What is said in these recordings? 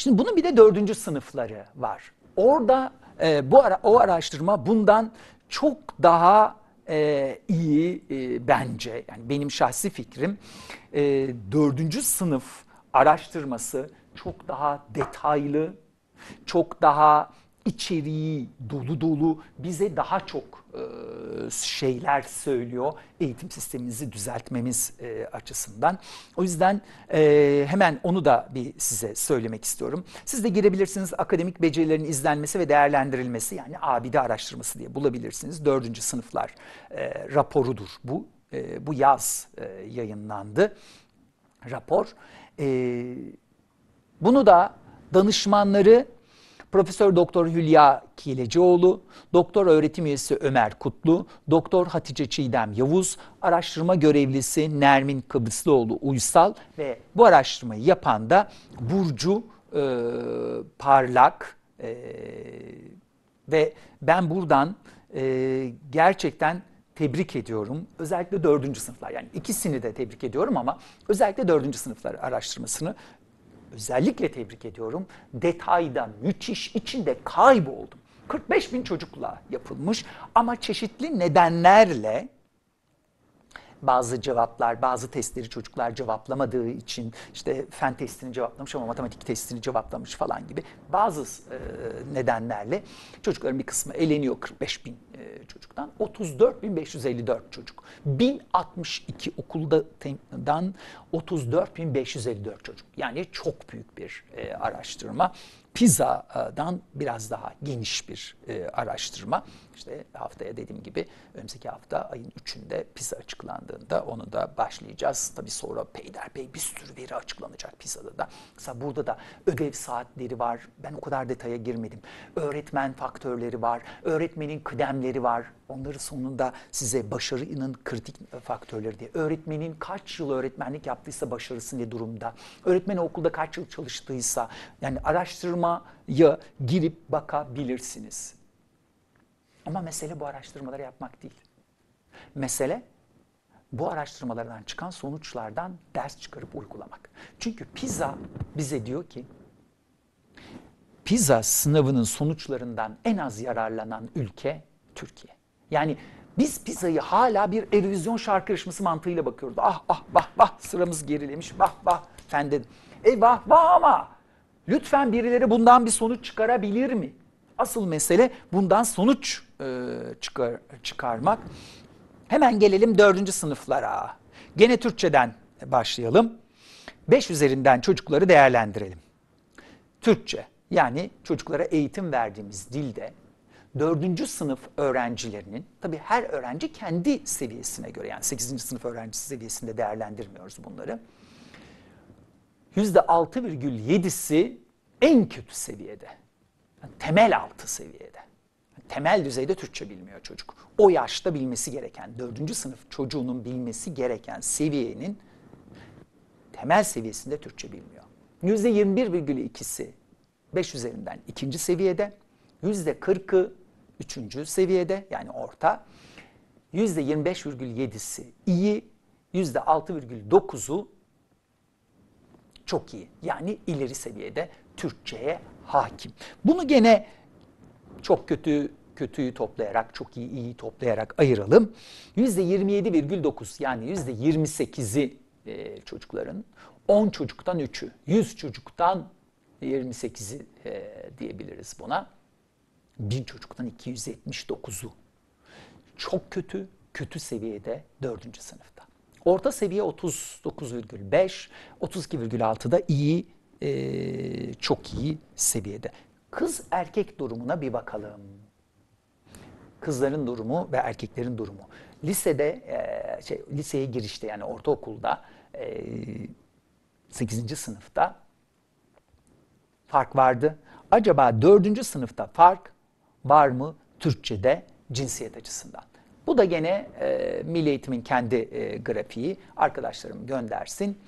Şimdi bunun bir de dördüncü sınıfları var. Orada e, bu ara, o araştırma bundan çok daha e, iyi e, bence. Yani benim şahsi fikrim e, dördüncü sınıf araştırması çok daha detaylı, çok daha içeriği dolu dolu bize daha çok şeyler söylüyor eğitim sistemimizi düzeltmemiz açısından. O yüzden hemen onu da bir size söylemek istiyorum. Siz de girebilirsiniz akademik becerilerin izlenmesi ve değerlendirilmesi yani ABİDE araştırması diye bulabilirsiniz. Dördüncü sınıflar raporudur bu. Bu yaz yayınlandı rapor. Bunu da danışmanları Profesör Doktor Hülya Kilecioğlu, Doktor Öğretim Üyesi Ömer Kutlu, Doktor Hatice Çiğdem Yavuz, araştırma görevlisi Nermin Kıbrıslıoğlu Uysal ve bu araştırmayı yapan da Burcu e, Parlak e, ve ben buradan e, gerçekten tebrik ediyorum. Özellikle dördüncü sınıflar yani ikisini de tebrik ediyorum ama özellikle dördüncü sınıflar araştırmasını özellikle tebrik ediyorum. Detayda müthiş içinde kayboldum. 45 bin çocukla yapılmış ama çeşitli nedenlerle bazı cevaplar, bazı testleri çocuklar cevaplamadığı için işte fen testini cevaplamış ama matematik testini cevaplamış falan gibi bazı e, nedenlerle çocukların bir kısmı eleniyor 45 bin e, çocuktan. 34 bin 554 çocuk. 1062 okuldan 34 bin 554 çocuk. Yani çok büyük bir e, araştırma. PISA'dan biraz daha geniş bir e, araştırma. İşte haftaya dediğim gibi önümüzdeki hafta ayın 3'ünde PISA açıklandığında onu da başlayacağız. Tabii sonra peyderpey bir sürü veri açıklanacak PISA'da da. Mesela burada da ödev saatleri var. Ben o kadar detaya girmedim. Öğretmen faktörleri var. Öğretmenin kıdemleri var. Onları sonunda size başarının kritik faktörleri diye. Öğretmenin kaç yıl öğretmenlik yaptıysa başarısı ne durumda? Öğretmen okulda kaç yıl çalıştıysa yani araştırmaya girip bakabilirsiniz. Ama mesele bu araştırmaları yapmak değil. Mesele bu araştırmalardan çıkan sonuçlardan ders çıkarıp uygulamak. Çünkü PISA bize diyor ki PISA sınavının sonuçlarından en az yararlanan ülke Türkiye. Yani biz pizzayı hala bir Eurovision şarkı yarışması mantığıyla bakıyoruz. Ah ah bah bah sıramız gerilemiş bah bah efendim. Eyvah vah ama lütfen birileri bundan bir sonuç çıkarabilir mi? Asıl mesele bundan sonuç e, çıkar, çıkarmak. Hemen gelelim dördüncü sınıflara. Gene Türkçeden başlayalım. Beş üzerinden çocukları değerlendirelim. Türkçe yani çocuklara eğitim verdiğimiz dilde dördüncü sınıf öğrencilerinin, tabii her öğrenci kendi seviyesine göre yani 8. sınıf öğrencisi seviyesinde değerlendirmiyoruz bunları. Yüzde 6,7'si en kötü seviyede. Yani temel altı seviyede. temel düzeyde Türkçe bilmiyor çocuk. O yaşta bilmesi gereken, dördüncü sınıf çocuğunun bilmesi gereken seviyenin temel seviyesinde Türkçe bilmiyor. Yüzde 21,2'si 5 üzerinden ikinci seviyede, yüzde 40'ı üçüncü seviyede yani orta. Yüzde 25,7'si iyi, yüzde 6,9'u çok iyi. Yani ileri seviyede Türkçe'ye hakim. Bunu gene çok kötü kötüyü toplayarak, çok iyi iyi toplayarak ayıralım. Yüzde 27,9 yani yüzde 28'i e, çocukların 10 çocuktan 3'ü, 100 çocuktan 28'i e, diyebiliriz buna bin çocuktan 279'u çok kötü, kötü seviyede dördüncü sınıfta. Orta seviye 39,5, 32,6'da iyi, e, çok iyi seviyede. Kız erkek durumuna bir bakalım. Kızların durumu ve erkeklerin durumu. Lisede, e, şey, liseye girişte yani ortaokulda e, 8. sınıfta fark vardı. Acaba 4. sınıfta fark var mı Türkçe'de cinsiyet açısından? Bu da gene e, Milli Eğitim'in kendi e, grafiği. Arkadaşlarım göndersin.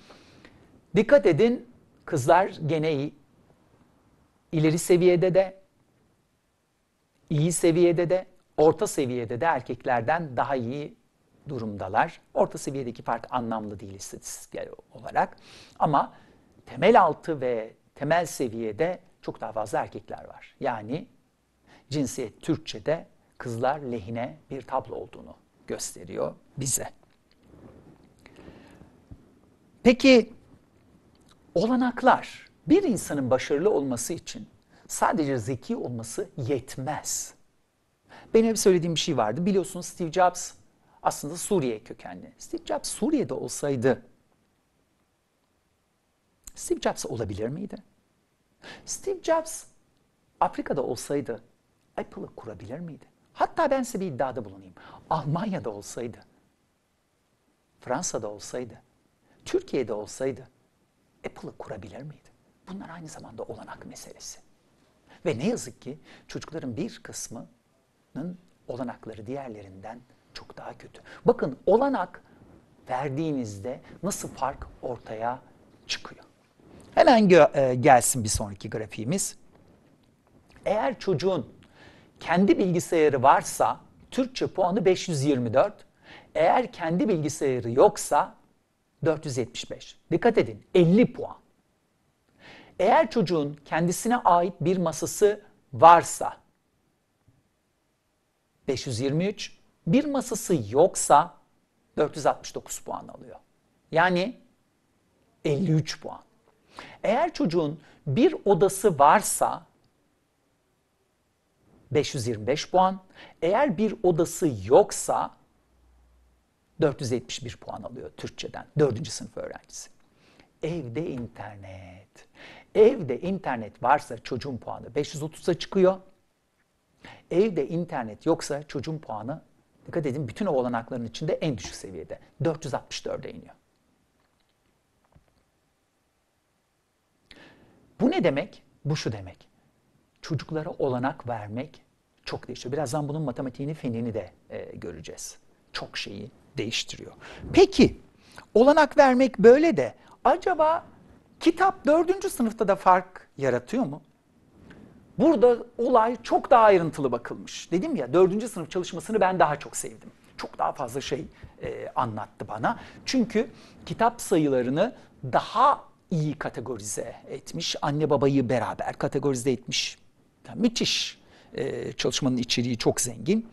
Dikkat edin kızlar gene iyi. ileri seviyede de, iyi seviyede de, orta seviyede de erkeklerden daha iyi durumdalar. Orta seviyedeki fark anlamlı değil istatistiksel olarak. Ama temel altı ve temel seviyede çok daha fazla erkekler var. Yani cinsiyet Türkçe'de kızlar lehine bir tablo olduğunu gösteriyor bize. Peki olanaklar bir insanın başarılı olması için sadece zeki olması yetmez. Benim hep söylediğim bir şey vardı. Biliyorsunuz Steve Jobs aslında Suriye kökenli. Steve Jobs Suriye'de olsaydı Steve Jobs olabilir miydi? Steve Jobs Afrika'da olsaydı Apple'ı kurabilir miydi? Hatta ben size bir iddiada bulunayım. Almanya'da olsaydı, Fransa'da olsaydı, Türkiye'de olsaydı Apple'ı kurabilir miydi? Bunlar aynı zamanda olanak meselesi. Ve ne yazık ki çocukların bir kısmının olanakları diğerlerinden çok daha kötü. Bakın olanak verdiğinizde nasıl fark ortaya çıkıyor. Hemen e, gelsin bir sonraki grafiğimiz. Eğer çocuğun kendi bilgisayarı varsa Türkçe puanı 524. Eğer kendi bilgisayarı yoksa 475. Dikkat edin 50 puan. Eğer çocuğun kendisine ait bir masası varsa 523, bir masası yoksa 469 puan alıyor. Yani 53 puan. Eğer çocuğun bir odası varsa 525 puan. Eğer bir odası yoksa 471 puan alıyor Türkçeden. Dördüncü sınıf öğrencisi. Evde internet. Evde internet varsa çocuğun puanı 530'a çıkıyor. Evde internet yoksa çocuğun puanı dikkat edin bütün o olanakların içinde en düşük seviyede. 464'e iniyor. Bu ne demek? Bu şu demek. Çocuklara olanak vermek çok değişiyor. Birazdan bunun matematiğini, fenini de e, göreceğiz. Çok şeyi değiştiriyor. Peki, olanak vermek böyle de acaba kitap dördüncü sınıfta da fark yaratıyor mu? Burada olay çok daha ayrıntılı bakılmış. Dedim ya dördüncü sınıf çalışmasını ben daha çok sevdim. Çok daha fazla şey e, anlattı bana. Çünkü kitap sayılarını daha iyi kategorize etmiş. Anne babayı beraber kategorize etmiş. Yani müthiş e, çalışmanın içeriği çok zengin.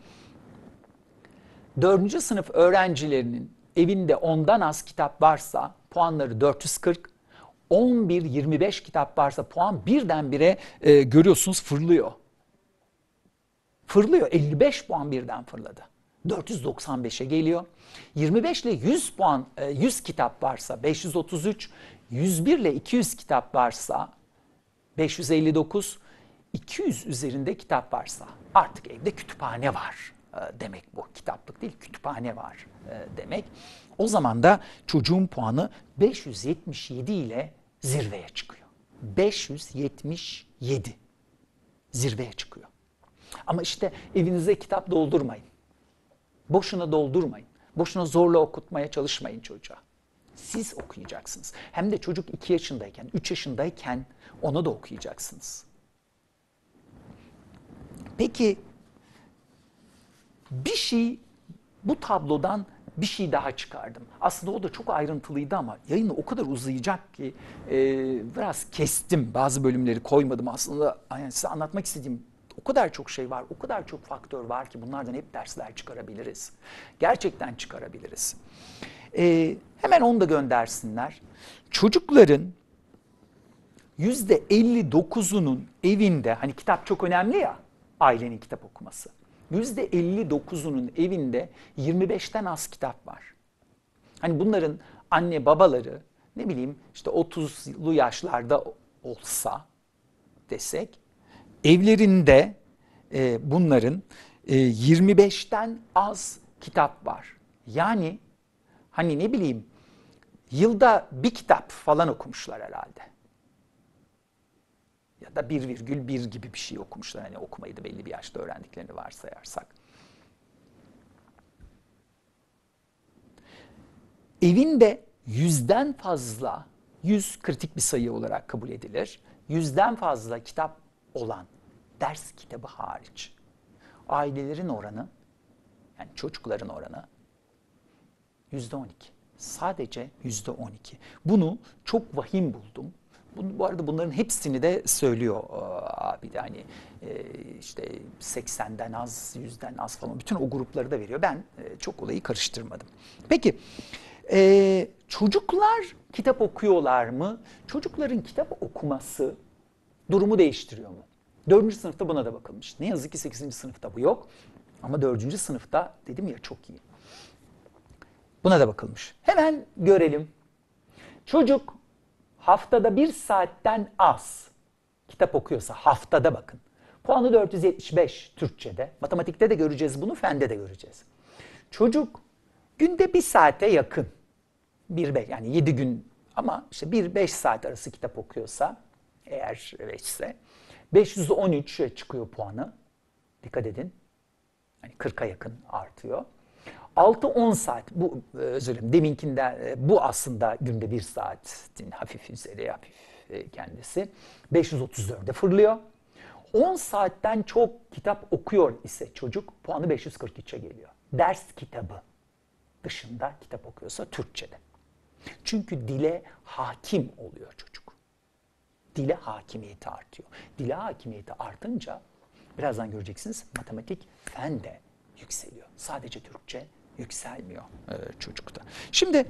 Dördüncü sınıf öğrencilerinin evinde ondan az kitap varsa puanları 440, 11-25 kitap varsa puan birdenbire e, görüyorsunuz fırlıyor. Fırlıyor. 55 puan birden fırladı. 495'e geliyor. 25 ile 100 puan, 100 e, kitap varsa 533, 101 ile 200 kitap varsa 559, 200 üzerinde kitap varsa artık evde kütüphane var e, demek bu. Kitaplık değil, kütüphane var e, demek. O zaman da çocuğun puanı 577 ile zirveye çıkıyor. 577 zirveye çıkıyor. Ama işte evinize kitap doldurmayın. Boşuna doldurmayın. Boşuna zorla okutmaya çalışmayın çocuğa. Siz okuyacaksınız. Hem de çocuk 2 yaşındayken, 3 yaşındayken onu da okuyacaksınız. Peki bir şey bu tablodan bir şey daha çıkardım. Aslında o da çok ayrıntılıydı ama yayını o kadar uzayacak ki e, biraz kestim. Bazı bölümleri koymadım aslında. Yani size anlatmak istediğim o kadar çok şey var, o kadar çok faktör var ki bunlardan hep dersler çıkarabiliriz. Gerçekten çıkarabiliriz. E, hemen onu da göndersinler. Çocukların yüzde 59'unun evinde, hani kitap çok önemli ya, ailenin kitap okuması. Yüzde 59'unun evinde 25'ten az kitap var. Hani bunların anne babaları ne bileyim işte 30'lu yaşlarda olsa desek evlerinde e, bunların e, 25'ten az kitap var. Yani hani ne bileyim yılda bir kitap falan okumuşlar herhalde ya da 1,1 gibi bir şey okumuşlar. Hani okumayı da belli bir yaşta öğrendiklerini varsayarsak. Evinde yüzden fazla, yüz kritik bir sayı olarak kabul edilir. Yüzden fazla kitap olan ders kitabı hariç ailelerin oranı yani çocukların oranı yüzde on iki. Sadece yüzde on iki. Bunu çok vahim buldum Bu, bu arada bunların hepsini de söylüyor e, abi de hani e, işte 80'den az, 100'den az falan bütün o grupları da veriyor. Ben e, çok olayı karıştırmadım. Peki e, çocuklar kitap okuyorlar mı? Çocukların kitap okuması durumu değiştiriyor mu? Dördüncü sınıfta buna da bakılmış. Ne yazık ki sekizinci sınıfta bu yok. Ama dördüncü sınıfta dedim ya çok iyi. Buna da bakılmış. Hemen görelim. Çocuk haftada bir saatten az kitap okuyorsa haftada bakın. Puanı 475 Türkçe'de. Matematikte de göreceğiz bunu, fende de göreceğiz. Çocuk günde bir saate yakın. Bir beş, yani 7 gün ama işte 1-5 saat arası kitap okuyorsa eğer ise 513 çıkıyor puanı. Dikkat edin. Yani 40'a yakın artıyor. 6-10 saat bu e, özür dilerim deminkinden e, bu aslında günde bir saatin hafif üzeri hafif e, kendisi. 534'e fırlıyor. 10 saatten çok kitap okuyor ise çocuk puanı 543'e geliyor. Ders kitabı dışında kitap okuyorsa Türkçe'de. Çünkü dile hakim oluyor çocuk. Dile hakimiyeti artıyor. Dile hakimiyeti artınca birazdan göreceksiniz matematik fen de yükseliyor. Sadece Türkçe yükselmiyor e, çocukta. Şimdi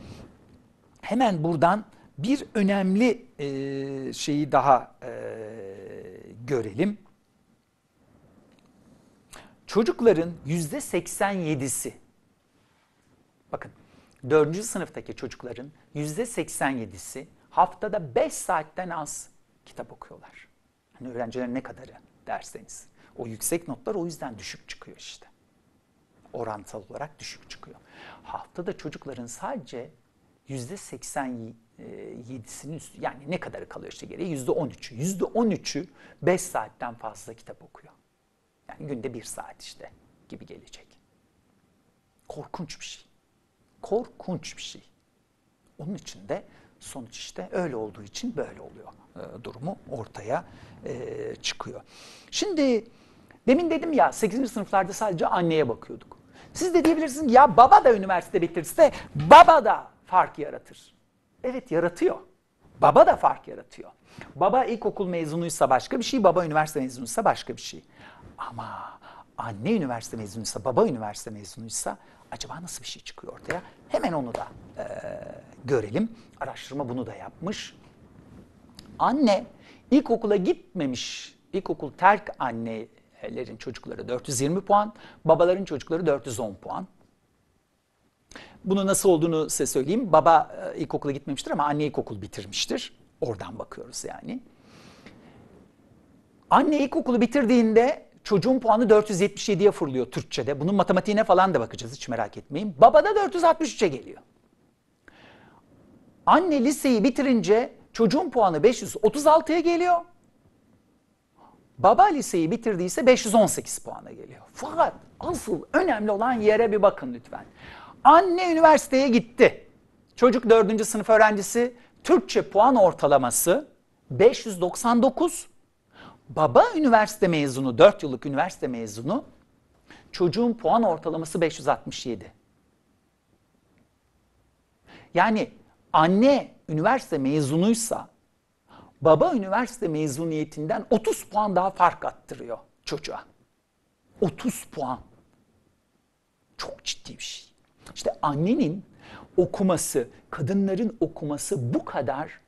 hemen buradan bir önemli e, şeyi daha e, görelim. Çocukların yüzde 87'si, bakın dördüncü sınıftaki çocukların yüzde 87'si haftada 5 saatten az kitap okuyorlar. Hani öğrencilerin ne kadarı derseniz. O yüksek notlar o yüzden düşük çıkıyor işte orantılı olarak düşük çıkıyor. Haftada çocukların sadece yüzde 87'sinin üstü yani ne kadarı kalıyor işte geriye yüzde 13'ü. Yüzde 13'ü 5 saatten fazla kitap okuyor. Yani günde bir saat işte gibi gelecek. Korkunç bir şey. Korkunç bir şey. Onun için de sonuç işte öyle olduğu için böyle oluyor e, durumu ortaya e, çıkıyor. Şimdi demin dedim ya 8. sınıflarda sadece anneye bakıyorduk. Siz de diyebilirsiniz ya baba da üniversite bitirse baba da fark yaratır. Evet yaratıyor. Baba da fark yaratıyor. Baba ilkokul mezunuysa başka bir şey, baba üniversite mezunuysa başka bir şey. Ama anne üniversite mezunuysa, baba üniversite mezunuysa acaba nasıl bir şey çıkıyor ortaya? Hemen onu da e, görelim. Araştırma bunu da yapmış. Anne ilkokula gitmemiş, ilkokul terk anne Lerin çocukları 420 puan, babaların çocukları 410 puan. Bunu nasıl olduğunu size söyleyeyim. Baba e, ilkokula gitmemiştir ama anne ilkokul bitirmiştir. Oradan bakıyoruz yani. Anne ilkokulu bitirdiğinde çocuğun puanı 477'ye fırlıyor Türkçe'de. Bunun matematiğine falan da bakacağız hiç merak etmeyin. Baba da 463'e geliyor. Anne liseyi bitirince çocuğun puanı 536'ya geliyor. Baba liseyi bitirdiyse 518 puana geliyor. Fakat asıl önemli olan yere bir bakın lütfen. Anne üniversiteye gitti. Çocuk 4. sınıf öğrencisi Türkçe puan ortalaması 599. Baba üniversite mezunu, 4 yıllık üniversite mezunu. Çocuğun puan ortalaması 567. Yani anne üniversite mezunuysa baba üniversite mezuniyetinden 30 puan daha fark attırıyor çocuğa. 30 puan. Çok ciddi bir şey. İşte annenin okuması, kadınların okuması bu kadar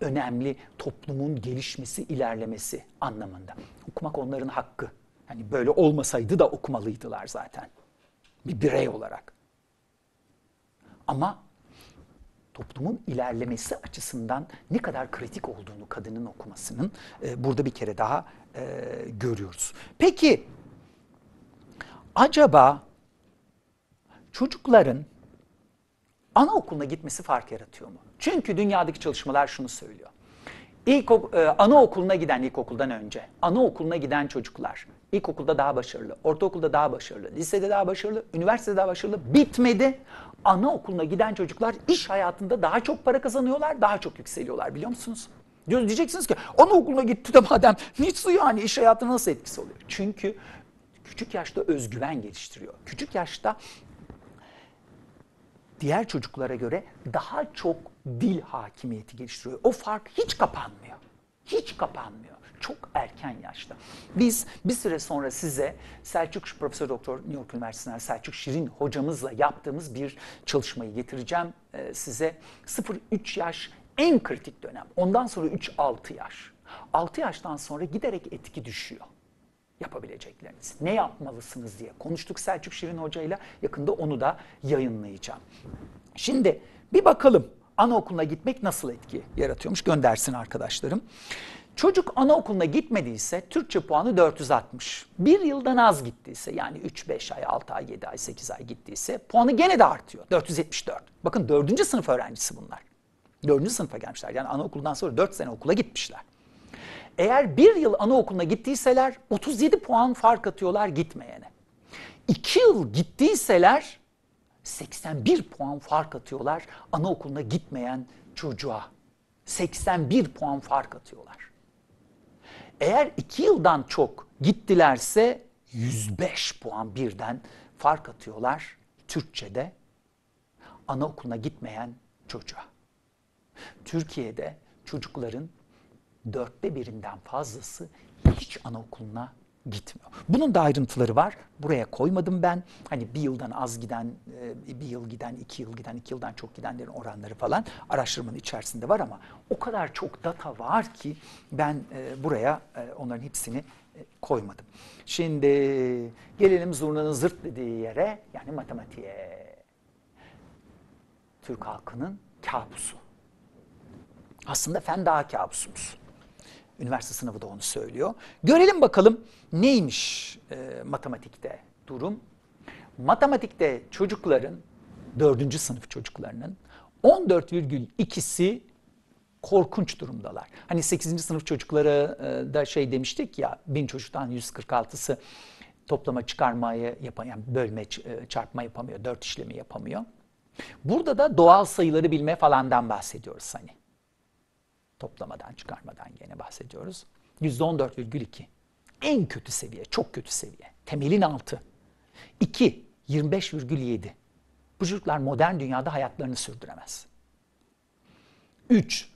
önemli toplumun gelişmesi, ilerlemesi anlamında. Okumak onların hakkı. Yani böyle olmasaydı da okumalıydılar zaten. Bir birey olarak. Ama toplumun ilerlemesi açısından ne kadar kritik olduğunu kadının okumasının e, burada bir kere daha e, görüyoruz. Peki acaba çocukların anaokuluna gitmesi fark yaratıyor mu? Çünkü dünyadaki çalışmalar şunu söylüyor. İlk e, anaokuluna giden ilkokuldan önce, anaokuluna giden çocuklar ilkokulda daha başarılı, ortaokulda daha başarılı, lisede daha başarılı, üniversitede daha başarılı bitmedi. Anaokuluna giden çocuklar iş hayatında daha çok para kazanıyorlar, daha çok yükseliyorlar biliyor musunuz? Diyeceksiniz ki anaokuluna gitti de madem niçin yani iş hayatına nasıl etkisi oluyor? Çünkü küçük yaşta özgüven geliştiriyor. Küçük yaşta diğer çocuklara göre daha çok dil hakimiyeti geliştiriyor. O fark hiç kapanmıyor. Hiç kapanmıyor. Çok erken yaşta. Biz bir süre sonra size Selçuk Profesör Doktor New York Üniversitesi'nden Selçuk Şirin hocamızla yaptığımız bir çalışmayı getireceğim ee, size. 0-3 yaş en kritik dönem. Ondan sonra 3-6 yaş. 6 yaştan sonra giderek etki düşüyor yapabilecekleriniz. Ne yapmalısınız diye konuştuk Selçuk Şirin Hoca ile. Yakında onu da yayınlayacağım. Şimdi bir bakalım anaokuluna gitmek nasıl etki yaratıyormuş göndersin arkadaşlarım. Çocuk anaokuluna gitmediyse Türkçe puanı 460. Bir yıldan az gittiyse yani 3-5 ay, 6 ay, 7 ay, 8 ay gittiyse puanı gene de artıyor. 474. Bakın 4. sınıf öğrencisi bunlar. 4. sınıfa gelmişler. Yani anaokulundan sonra 4 sene okula gitmişler. Eğer bir yıl anaokuluna gittiyseler 37 puan fark atıyorlar gitmeyene. 2 yıl gittiyseler 81 puan fark atıyorlar anaokuluna gitmeyen çocuğa. 81 puan fark atıyorlar. Eğer 2 yıldan çok gittilerse 105 puan birden fark atıyorlar Türkçe'de anaokuluna gitmeyen çocuğa. Türkiye'de çocukların dörtte birinden fazlası hiç anaokuluna gitmiyor. Bunun da ayrıntıları var. Buraya koymadım ben. Hani bir yıldan az giden, e, bir yıl giden, iki yıl giden, iki yıldan çok gidenlerin oranları falan araştırmanın içerisinde var ama o kadar çok data var ki ben e, buraya e, onların hepsini koymadım. Şimdi gelelim zurnanın zırt dediği yere yani matematiğe. Türk halkının kabusu. Aslında fen daha kabusumuz. Üniversite sınavı da onu söylüyor. Görelim bakalım neymiş e, matematikte durum. Matematikte çocukların, dördüncü sınıf çocuklarının 14,2'si korkunç durumdalar. Hani 8. sınıf çocuklara e, da şey demiştik ya, bin çocuktan 146'sı toplama çıkarmayı yapamıyor, yani bölme e, çarpma yapamıyor, dört işlemi yapamıyor. Burada da doğal sayıları bilme falandan bahsediyoruz hani. Toplamadan, çıkarmadan gene bahsediyoruz. %14,2. En kötü seviye, çok kötü seviye. Temelin altı. 2, 25,7. Bu çocuklar modern dünyada hayatlarını sürdüremez. 3,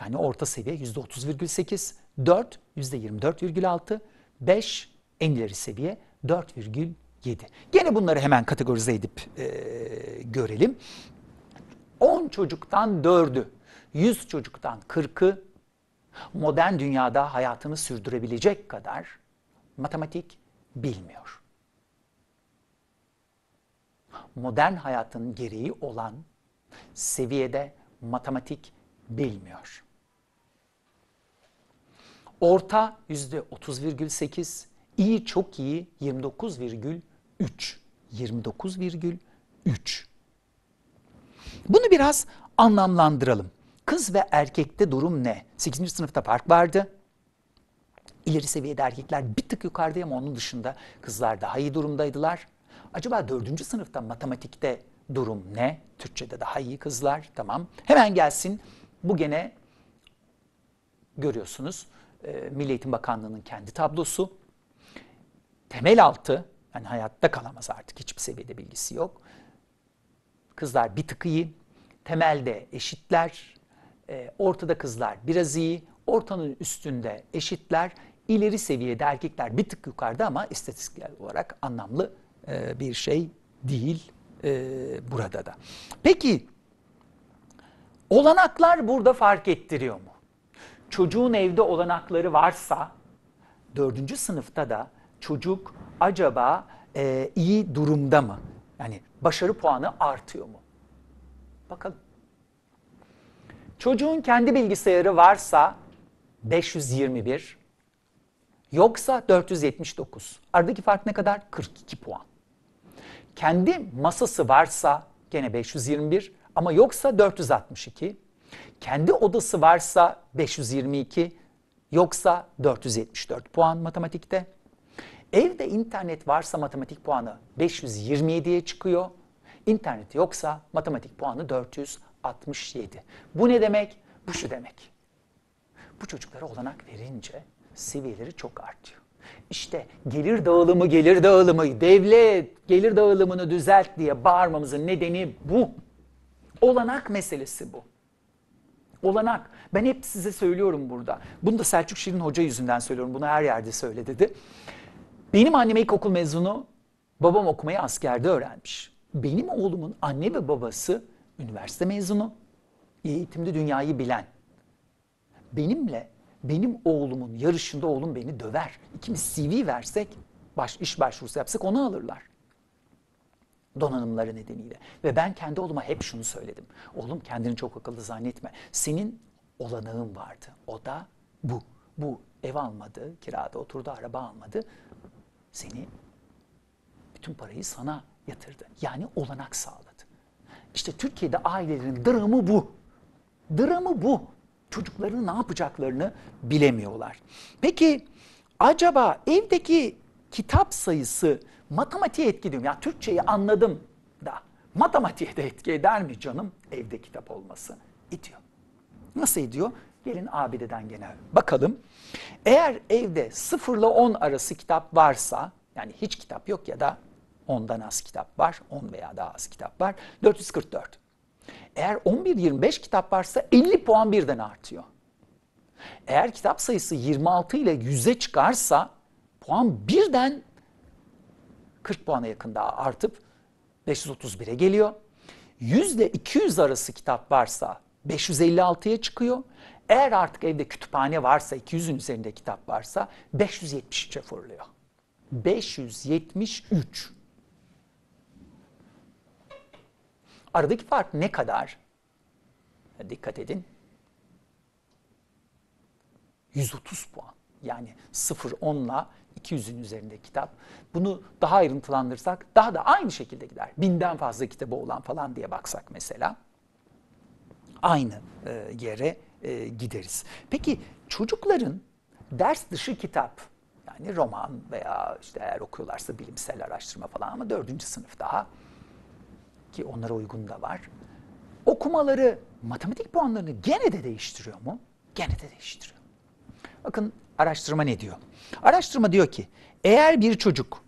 yani orta seviye %30,8. 4, %24,6. 5, en ileri seviye 4,7. Gene bunları hemen kategorize edip e, görelim. 10 çocuktan 4'ü 100 çocuktan 40'ı modern dünyada hayatını sürdürebilecek kadar matematik bilmiyor. Modern hayatın gereği olan seviyede matematik bilmiyor. Orta yüzde 30,8, iyi çok iyi 29,3. 29,3. Bunu biraz anlamlandıralım. Kız ve erkekte durum ne? 8. sınıfta fark vardı. İleri seviyede erkekler bir tık yukarıda ama onun dışında kızlar daha iyi durumdaydılar. Acaba 4. sınıfta matematikte durum ne? Türkçe'de daha iyi kızlar. Tamam. Hemen gelsin. Bu gene görüyorsunuz. E, Milli Eğitim Bakanlığı'nın kendi tablosu. Temel altı, yani hayatta kalamaz artık hiçbir seviyede bilgisi yok. Kızlar bir tık iyi. Temelde eşitler, e, ortada kızlar biraz iyi, ortanın üstünde eşitler, ileri seviyede erkekler bir tık yukarıda ama istatistiksel olarak anlamlı e, bir şey değil e, burada da. Peki olanaklar burada fark ettiriyor mu? Çocuğun evde olanakları varsa dördüncü sınıfta da çocuk acaba e, iyi durumda mı? Yani başarı puanı artıyor mu? Bakalım. Çocuğun kendi bilgisayarı varsa 521, yoksa 479. Aradaki fark ne kadar? 42 puan. Kendi masası varsa gene 521 ama yoksa 462. Kendi odası varsa 522, yoksa 474 puan matematikte. Evde internet varsa matematik puanı 527'ye çıkıyor. İnternet yoksa matematik puanı 400 67. Bu ne demek? Bu şu demek. Bu çocuklara olanak verince seviyeleri çok artıyor. işte gelir dağılımı, gelir dağılımı, devlet gelir dağılımını düzelt diye bağırmamızın nedeni bu. Olanak meselesi bu. Olanak. Ben hep size söylüyorum burada. Bunu da Selçuk Şirin Hoca yüzünden söylüyorum. Bunu her yerde söyle dedi. Benim annem ilkokul mezunu, babam okumayı askerde öğrenmiş. Benim oğlumun anne ve babası üniversite mezunu, eğitimde dünyayı bilen. Benimle benim oğlumun yarışında oğlum beni döver. İkimiz CV versek, baş, iş başvurusu yapsak onu alırlar. Donanımları nedeniyle. Ve ben kendi oğluma hep şunu söyledim. Oğlum kendini çok akıllı zannetme. Senin olanağın vardı. O da bu. Bu ev almadı, kirada oturdu, araba almadı. Seni bütün parayı sana yatırdı. Yani olanak sağladı. İşte Türkiye'de ailelerin dramı bu. Dramı bu. Çocukların ne yapacaklarını bilemiyorlar. Peki acaba evdeki kitap sayısı matematiğe etki ediyor mu? Ya Türkçeyi anladım da matematiğe de etki eder mi canım evde kitap olması? Ediyor. Nasıl ediyor? Gelin abideden gene bakalım. Eğer evde 0 ile 10 arası kitap varsa yani hiç kitap yok ya da 10'dan az kitap var, 10 veya daha az kitap var. 444. Eğer 11-25 kitap varsa 50 puan birden artıyor. Eğer kitap sayısı 26 ile 100'e çıkarsa puan birden 40 puana yakın daha artıp 531'e geliyor. 100 ile 200 arası kitap varsa 556'ya çıkıyor. Eğer artık evde kütüphane varsa, 200'ün üzerinde kitap varsa 573'e fırlıyor. 573. Aradaki fark ne kadar? Dikkat edin. 130 puan. Yani 0-10 ile 200'ün üzerinde kitap. Bunu daha ayrıntılandırsak daha da aynı şekilde gider. Binden fazla kitabı olan falan diye baksak mesela. Aynı e, yere e, gideriz. Peki çocukların ders dışı kitap yani roman veya işte eğer okuyorlarsa bilimsel araştırma falan ama dördüncü sınıf daha ki onlara uygun da var. Okumaları matematik puanlarını gene de değiştiriyor mu? Gene de değiştiriyor. Bakın araştırma ne diyor? Araştırma diyor ki eğer bir çocuk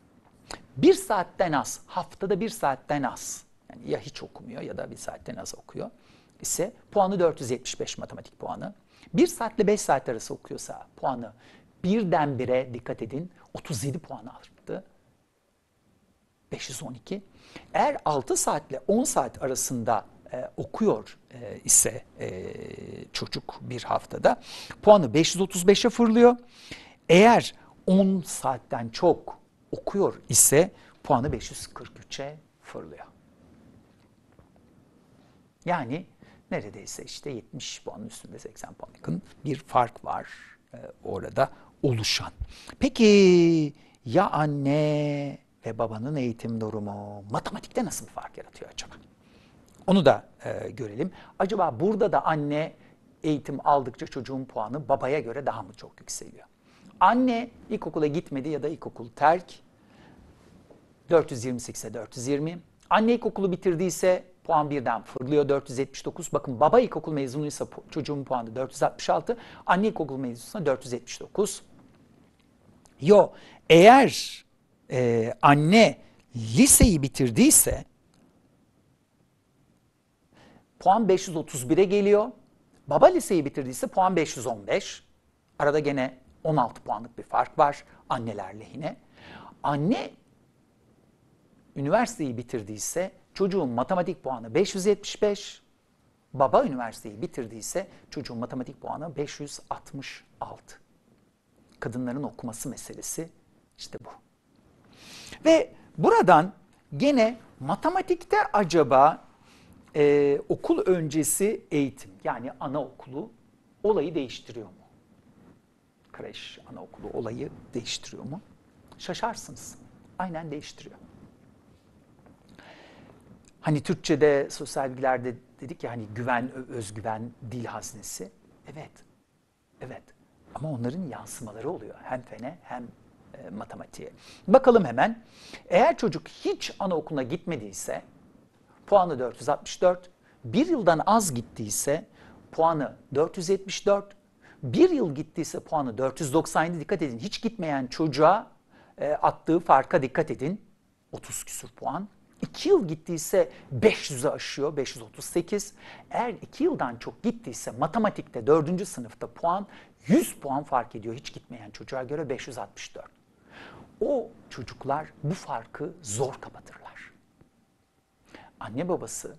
bir saatten az, haftada bir saatten az, yani ya hiç okumuyor ya da bir saatten az okuyor ise puanı 475 matematik puanı. Bir saatle 5 saat arası okuyorsa puanı birdenbire dikkat edin 37 puan arttı. 512. Eğer 6 saatle 10 saat arasında e, okuyor e, ise e, çocuk bir haftada puanı 535'e fırlıyor. Eğer 10 saatten çok okuyor ise puanı 543'e fırlıyor. Yani neredeyse işte 70 puanın üstünde 80 puan yakın bir fark var e, orada oluşan. Peki ya anne ve babanın eğitim durumu matematikte nasıl bir fark yaratıyor acaba? Onu da e, görelim. Acaba burada da anne eğitim aldıkça çocuğun puanı babaya göre daha mı çok yükseliyor? Anne ilkokula gitmedi ya da ilkokul terk 428'e 420. Anne ilkokulu bitirdiyse puan birden fırlıyor 479. Bakın baba ilkokul mezunuysa çocuğun puanı 466. Anne ilkokul mezunuysa 479. Yo eğer e, anne liseyi bitirdiyse puan 531'e geliyor. Baba liseyi bitirdiyse puan 515. Arada gene 16 puanlık bir fark var anneler lehine. Anne üniversiteyi bitirdiyse çocuğun matematik puanı 575. Baba üniversiteyi bitirdiyse çocuğun matematik puanı 566. Kadınların okuması meselesi işte bu. Ve buradan gene matematikte acaba e, okul öncesi eğitim yani anaokulu olayı değiştiriyor mu? Kreş, anaokulu olayı değiştiriyor mu? Şaşarsınız. Aynen değiştiriyor. Hani Türkçe'de sosyal bilgilerde dedik ya hani güven, özgüven, dil haznesi. Evet, evet. Ama onların yansımaları oluyor. Hem fene hem matematiğe. Bakalım hemen. Eğer çocuk hiç anaokuluna gitmediyse puanı 464, bir yıldan az gittiyse puanı 474, Bir yıl gittiyse puanı 497 dikkat edin. Hiç gitmeyen çocuğa e, attığı farka dikkat edin. 30 küsur puan. 2 yıl gittiyse 500'ü aşıyor, 538. Eğer 2 yıldan çok gittiyse matematikte 4. sınıfta puan 100 puan fark ediyor hiç gitmeyen çocuğa göre 564. O çocuklar bu farkı zor kapatırlar. Anne babası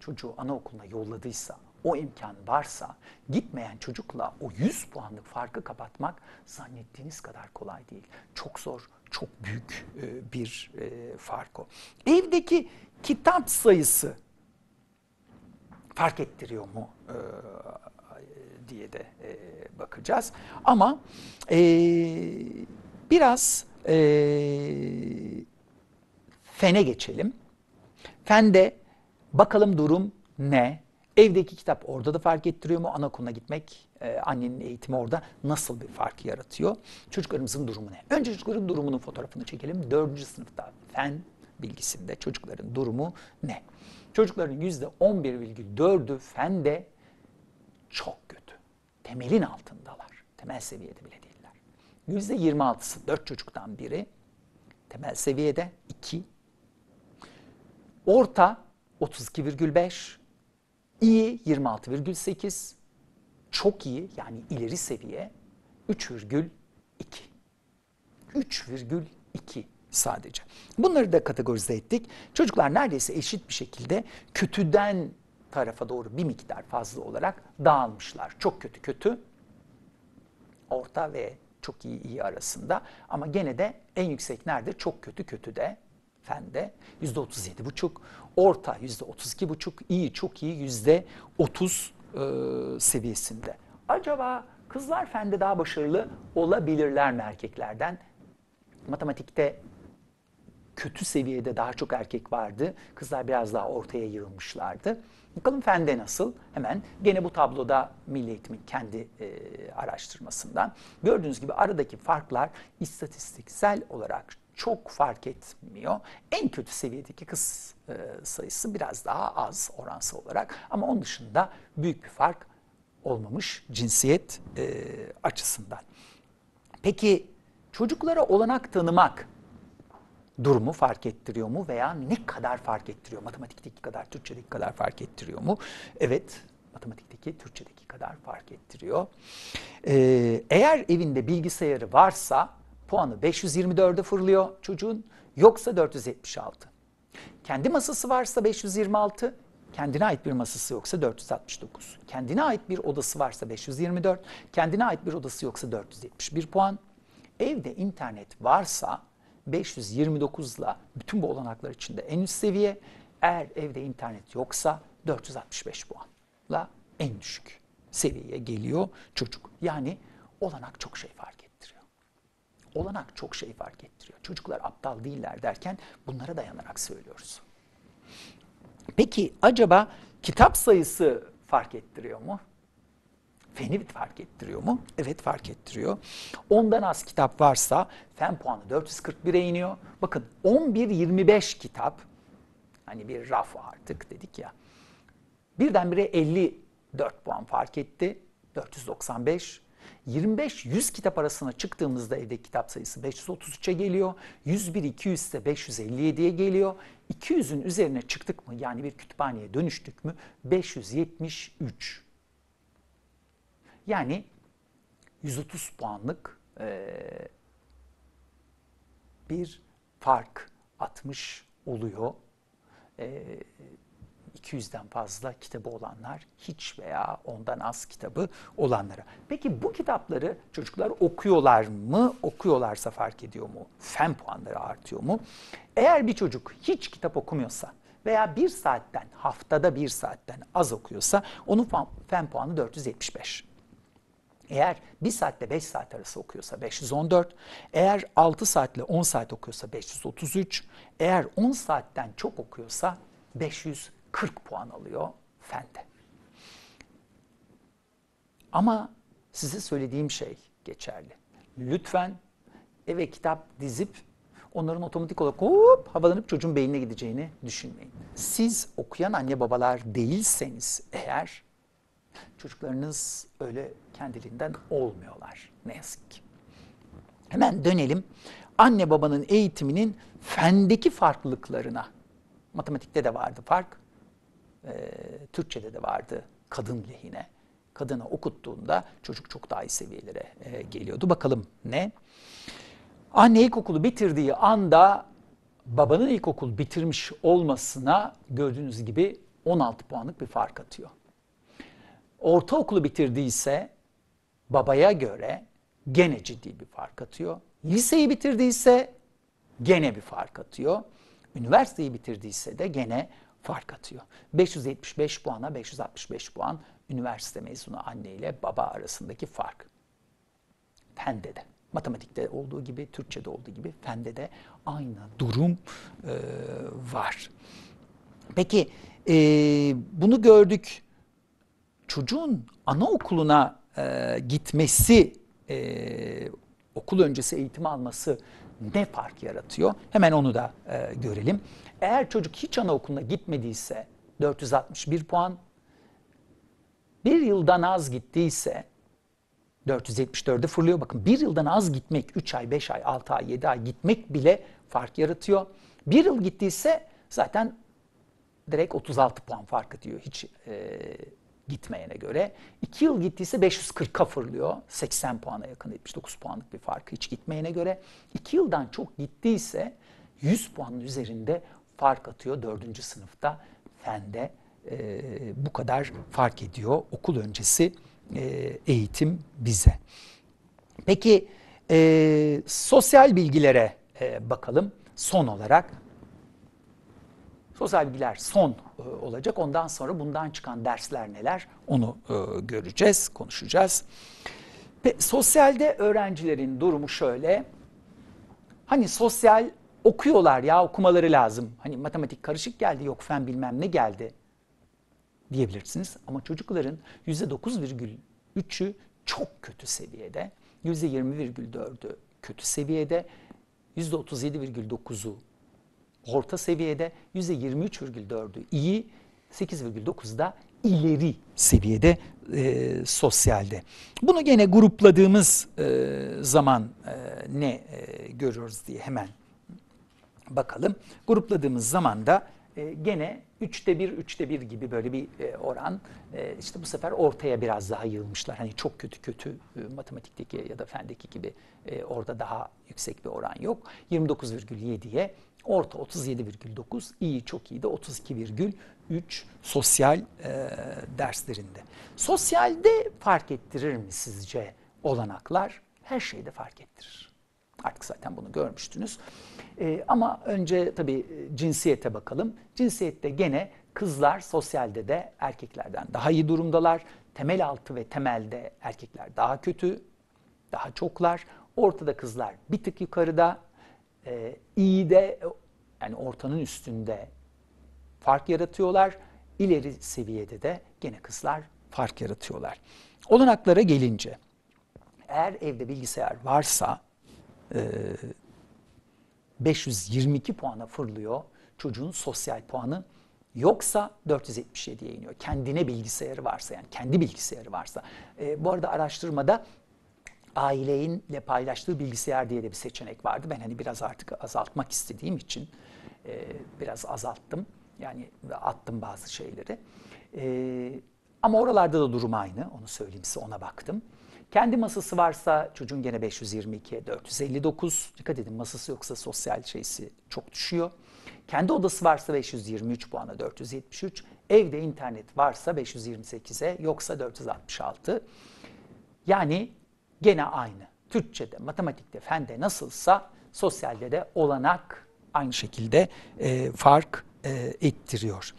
çocuğu anaokuluna yolladıysa, o imkan varsa gitmeyen çocukla o 100 puanlık farkı kapatmak zannettiğiniz kadar kolay değil. Çok zor, çok büyük e, bir e, fark o. Evdeki kitap sayısı fark ettiriyor mu e, diye de bakacağız. Ama biraz fene geçelim. Fende bakalım durum ne? Evdeki kitap orada da fark ettiriyor mu? Anaokuluna gitmek, e, annenin eğitimi orada nasıl bir fark yaratıyor? Çocuklarımızın durumu ne? Önce çocukların durumunun fotoğrafını çekelim. Dördüncü sınıfta fen bilgisinde çocukların durumu ne? Çocukların yüzde 11,4'ü fende çok kötü. Temelin altındalar. Temel seviyede bile değiller. Yüzde 26'sı dört çocuktan biri. Temel seviyede iki. Orta 32,5 İyi 26,8. Çok iyi yani ileri seviye 3,2. 3,2 sadece. Bunları da kategorize ettik. Çocuklar neredeyse eşit bir şekilde kötüden tarafa doğru bir miktar fazla olarak dağılmışlar. Çok kötü kötü, orta ve çok iyi iyi arasında. Ama gene de en yüksek nerede? Çok kötü kötü de fende yüzde otuz yedi buçuk, orta yüzde otuz iki buçuk, iyi çok iyi yüzde otuz e, seviyesinde. Acaba kızlar fende daha başarılı olabilirler mi erkeklerden? Matematikte kötü seviyede daha çok erkek vardı. Kızlar biraz daha ortaya yığılmışlardı. Bakalım fende nasıl? Hemen gene bu tabloda Milli Eğitim'in kendi e, araştırmasından. Gördüğünüz gibi aradaki farklar istatistiksel olarak çok fark etmiyor. En kötü seviyedeki kız e, sayısı biraz daha az oransal olarak ama onun dışında büyük bir fark olmamış cinsiyet e, açısından. Peki çocuklara olanak tanımak durumu fark ettiriyor mu veya ne kadar fark ettiriyor? Matematikteki kadar, Türkçedeki kadar fark ettiriyor mu? Evet, matematikteki, Türkçedeki kadar fark ettiriyor. Ee, eğer evinde bilgisayarı varsa puanı 524'e fırlıyor çocuğun yoksa 476. Kendi masası varsa 526, kendine ait bir masası yoksa 469. Kendine ait bir odası varsa 524, kendine ait bir odası yoksa 471 puan. Evde internet varsa 529 ile bütün bu olanaklar içinde en üst seviye. Eğer evde internet yoksa 465 puanla en düşük seviyeye geliyor çocuk. Yani olanak çok şey fark olanak çok şey fark ettiriyor. Çocuklar aptal değiller derken bunlara dayanarak söylüyoruz. Peki acaba kitap sayısı fark ettiriyor mu? Feni fark ettiriyor mu? Evet fark ettiriyor. Ondan az kitap varsa fen puanı 441'e iniyor. Bakın 11-25 kitap hani bir raf artık dedik ya. Birdenbire 54 puan fark etti. 495 25-100 kitap arasına çıktığımızda evde kitap sayısı 533'e geliyor. 101-200 ise 557'ye geliyor. 200'ün üzerine çıktık mı yani bir kütüphaneye dönüştük mü 573. Yani 130 puanlık e, bir fark atmış oluyor. E, 200'den fazla kitabı olanlar, hiç veya ondan az kitabı olanlara. Peki bu kitapları çocuklar okuyorlar mı? Okuyorlarsa fark ediyor mu? Fen puanları artıyor mu? Eğer bir çocuk hiç kitap okumuyorsa veya bir saatten, haftada bir saatten az okuyorsa onun fen puanı 475. Eğer 1 saatle 5 saat arası okuyorsa 514, eğer 6 saatle 10 saat okuyorsa 533, eğer 10 saatten çok okuyorsa 500 40 puan alıyor fende. Ama size söylediğim şey geçerli. Lütfen eve kitap dizip onların otomatik olarak hop havalanıp çocuğun beynine gideceğini düşünmeyin. Siz okuyan anne babalar değilseniz eğer Çocuklarınız öyle kendiliğinden olmuyorlar ne yazık ki. Hemen dönelim anne babanın eğitiminin fendeki farklılıklarına. Matematikte de vardı fark, e, Türkçe'de de vardı kadın lehine. Kadına okuttuğunda çocuk çok daha iyi seviyelere e, geliyordu. Bakalım ne? Anne ilkokulu bitirdiği anda babanın ilkokul bitirmiş olmasına gördüğünüz gibi 16 puanlık bir fark atıyor. Ortaokulu bitirdiyse babaya göre gene ciddi bir fark atıyor. Liseyi bitirdiyse gene bir fark atıyor. Üniversiteyi bitirdiyse de gene fark atıyor. 575 puana 565 puan üniversite mezunu anne ile baba arasındaki fark. Fende de. Matematikte olduğu gibi, Türkçe'de olduğu gibi fende de aynı durum e, var. Peki e, bunu gördük. Çocuğun anaokuluna e, gitmesi, e, okul öncesi eğitim alması ne fark yaratıyor? Hemen onu da e, görelim. Eğer çocuk hiç anaokuluna gitmediyse 461 puan, bir yıldan az gittiyse 474'e fırlıyor. Bakın bir yıldan az gitmek 3 ay, 5 ay, 6 ay, 7 ay gitmek bile fark yaratıyor. Bir yıl gittiyse zaten direkt 36 puan fark ediyor hiç e, gitmeyene göre. 2 yıl gittiyse 540'a fırlıyor. 80 puana yakın 79 puanlık bir farkı hiç gitmeyene göre. 2 yıldan çok gittiyse 100 puanın üzerinde fark atıyor 4. sınıfta fende. E, bu kadar fark ediyor okul öncesi e, eğitim bize. Peki e, sosyal bilgilere e, bakalım son olarak. Sosyal bilgiler son e, olacak. Ondan sonra bundan çıkan dersler neler onu e, göreceğiz, konuşacağız. Pe, sosyalde öğrencilerin durumu şöyle. Hani sosyal okuyorlar ya okumaları lazım. Hani matematik karışık geldi yok fen bilmem ne geldi diyebilirsiniz. Ama çocukların %9,3'ü çok kötü seviyede. %20,4'ü kötü seviyede. %37,9'u orta seviyede. %23,4'ü iyi. 8,9'da ileri seviyede e, sosyalde. Bunu gene grupladığımız e, zaman e, ne e, görüyoruz diye hemen bakalım. Grupladığımız zaman da e, gene üçte bir, üçte bir gibi böyle bir e, oran. E, işte bu sefer ortaya biraz daha yığılmışlar. Hani çok kötü kötü e, matematikteki ya da fendeki gibi e, orada daha yüksek bir oran yok. 29,7'ye orta 37,9, iyi çok iyi de 32,3 sosyal e, derslerinde. Sosyalde fark ettirir mi sizce olanaklar? Her şeyde fark ettirir. Artık zaten bunu görmüştünüz. E, ama önce tabii e, cinsiyete bakalım. Cinsiyette gene kızlar sosyalde de erkeklerden daha iyi durumdalar. Temel altı ve temelde erkekler daha kötü, daha çoklar. Ortada kızlar bir tık yukarıda, e, iyi de yani ortanın üstünde fark yaratıyorlar. İleri seviyede de gene kızlar fark yaratıyorlar. Olanaklara gelince eğer evde bilgisayar varsa 522 puana fırlıyor çocuğun sosyal puanı. Yoksa 477'ye iniyor. Kendine bilgisayarı varsa yani kendi bilgisayarı varsa. E, bu arada araştırmada aileyle paylaştığı bilgisayar diye de bir seçenek vardı. Ben hani biraz artık azaltmak istediğim için e, biraz azalttım. Yani attım bazı şeyleri. E, ama oralarda da durum aynı. Onu söyleyeyim size ona baktım. Kendi masası varsa çocuğun gene 522'ye 459. Dikkat edin masası yoksa sosyal şeysi çok düşüyor. Kendi odası varsa 523 puana 473. Evde internet varsa 528'e yoksa 466. Yani gene aynı. Türkçe'de, matematikte, fende nasılsa sosyalde de olanak aynı şekilde e, fark e, ettiriyor.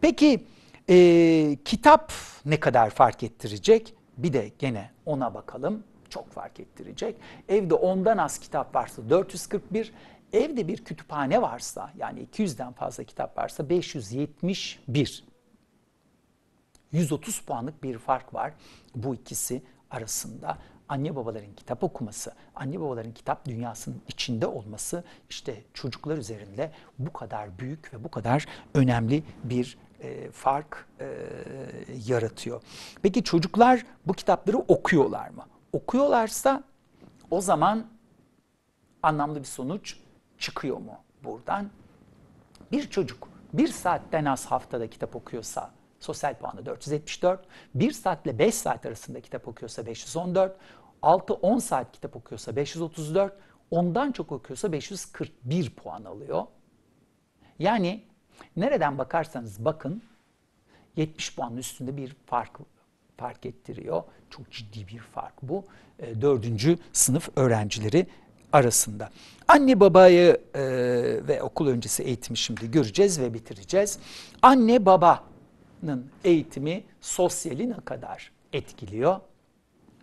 Peki e, kitap ne kadar fark ettirecek? Bir de gene ona bakalım. Çok fark ettirecek. Evde ondan az kitap varsa 441, evde bir kütüphane varsa yani 200'den fazla kitap varsa 571. 130 puanlık bir fark var bu ikisi arasında. Anne babaların kitap okuması, anne babaların kitap dünyasının içinde olması işte çocuklar üzerinde bu kadar büyük ve bu kadar önemli bir e, fark e, yaratıyor. Peki çocuklar bu kitapları okuyorlar mı? Okuyorlarsa o zaman anlamlı bir sonuç çıkıyor mu buradan? Bir çocuk bir saatten az haftada kitap okuyorsa sosyal puanı 474, bir saatle 5 saat arasında kitap okuyorsa 514, 6-10 saat kitap okuyorsa 534, ondan çok okuyorsa 541 puan alıyor. Yani nereden bakarsanız bakın 70 puanın üstünde bir fark fark ettiriyor. Çok ciddi bir fark bu. E, dördüncü sınıf öğrencileri arasında. Anne babayı e, ve okul öncesi eğitimi şimdi göreceğiz ve bitireceğiz. Anne babanın eğitimi sosyali ne kadar etkiliyor?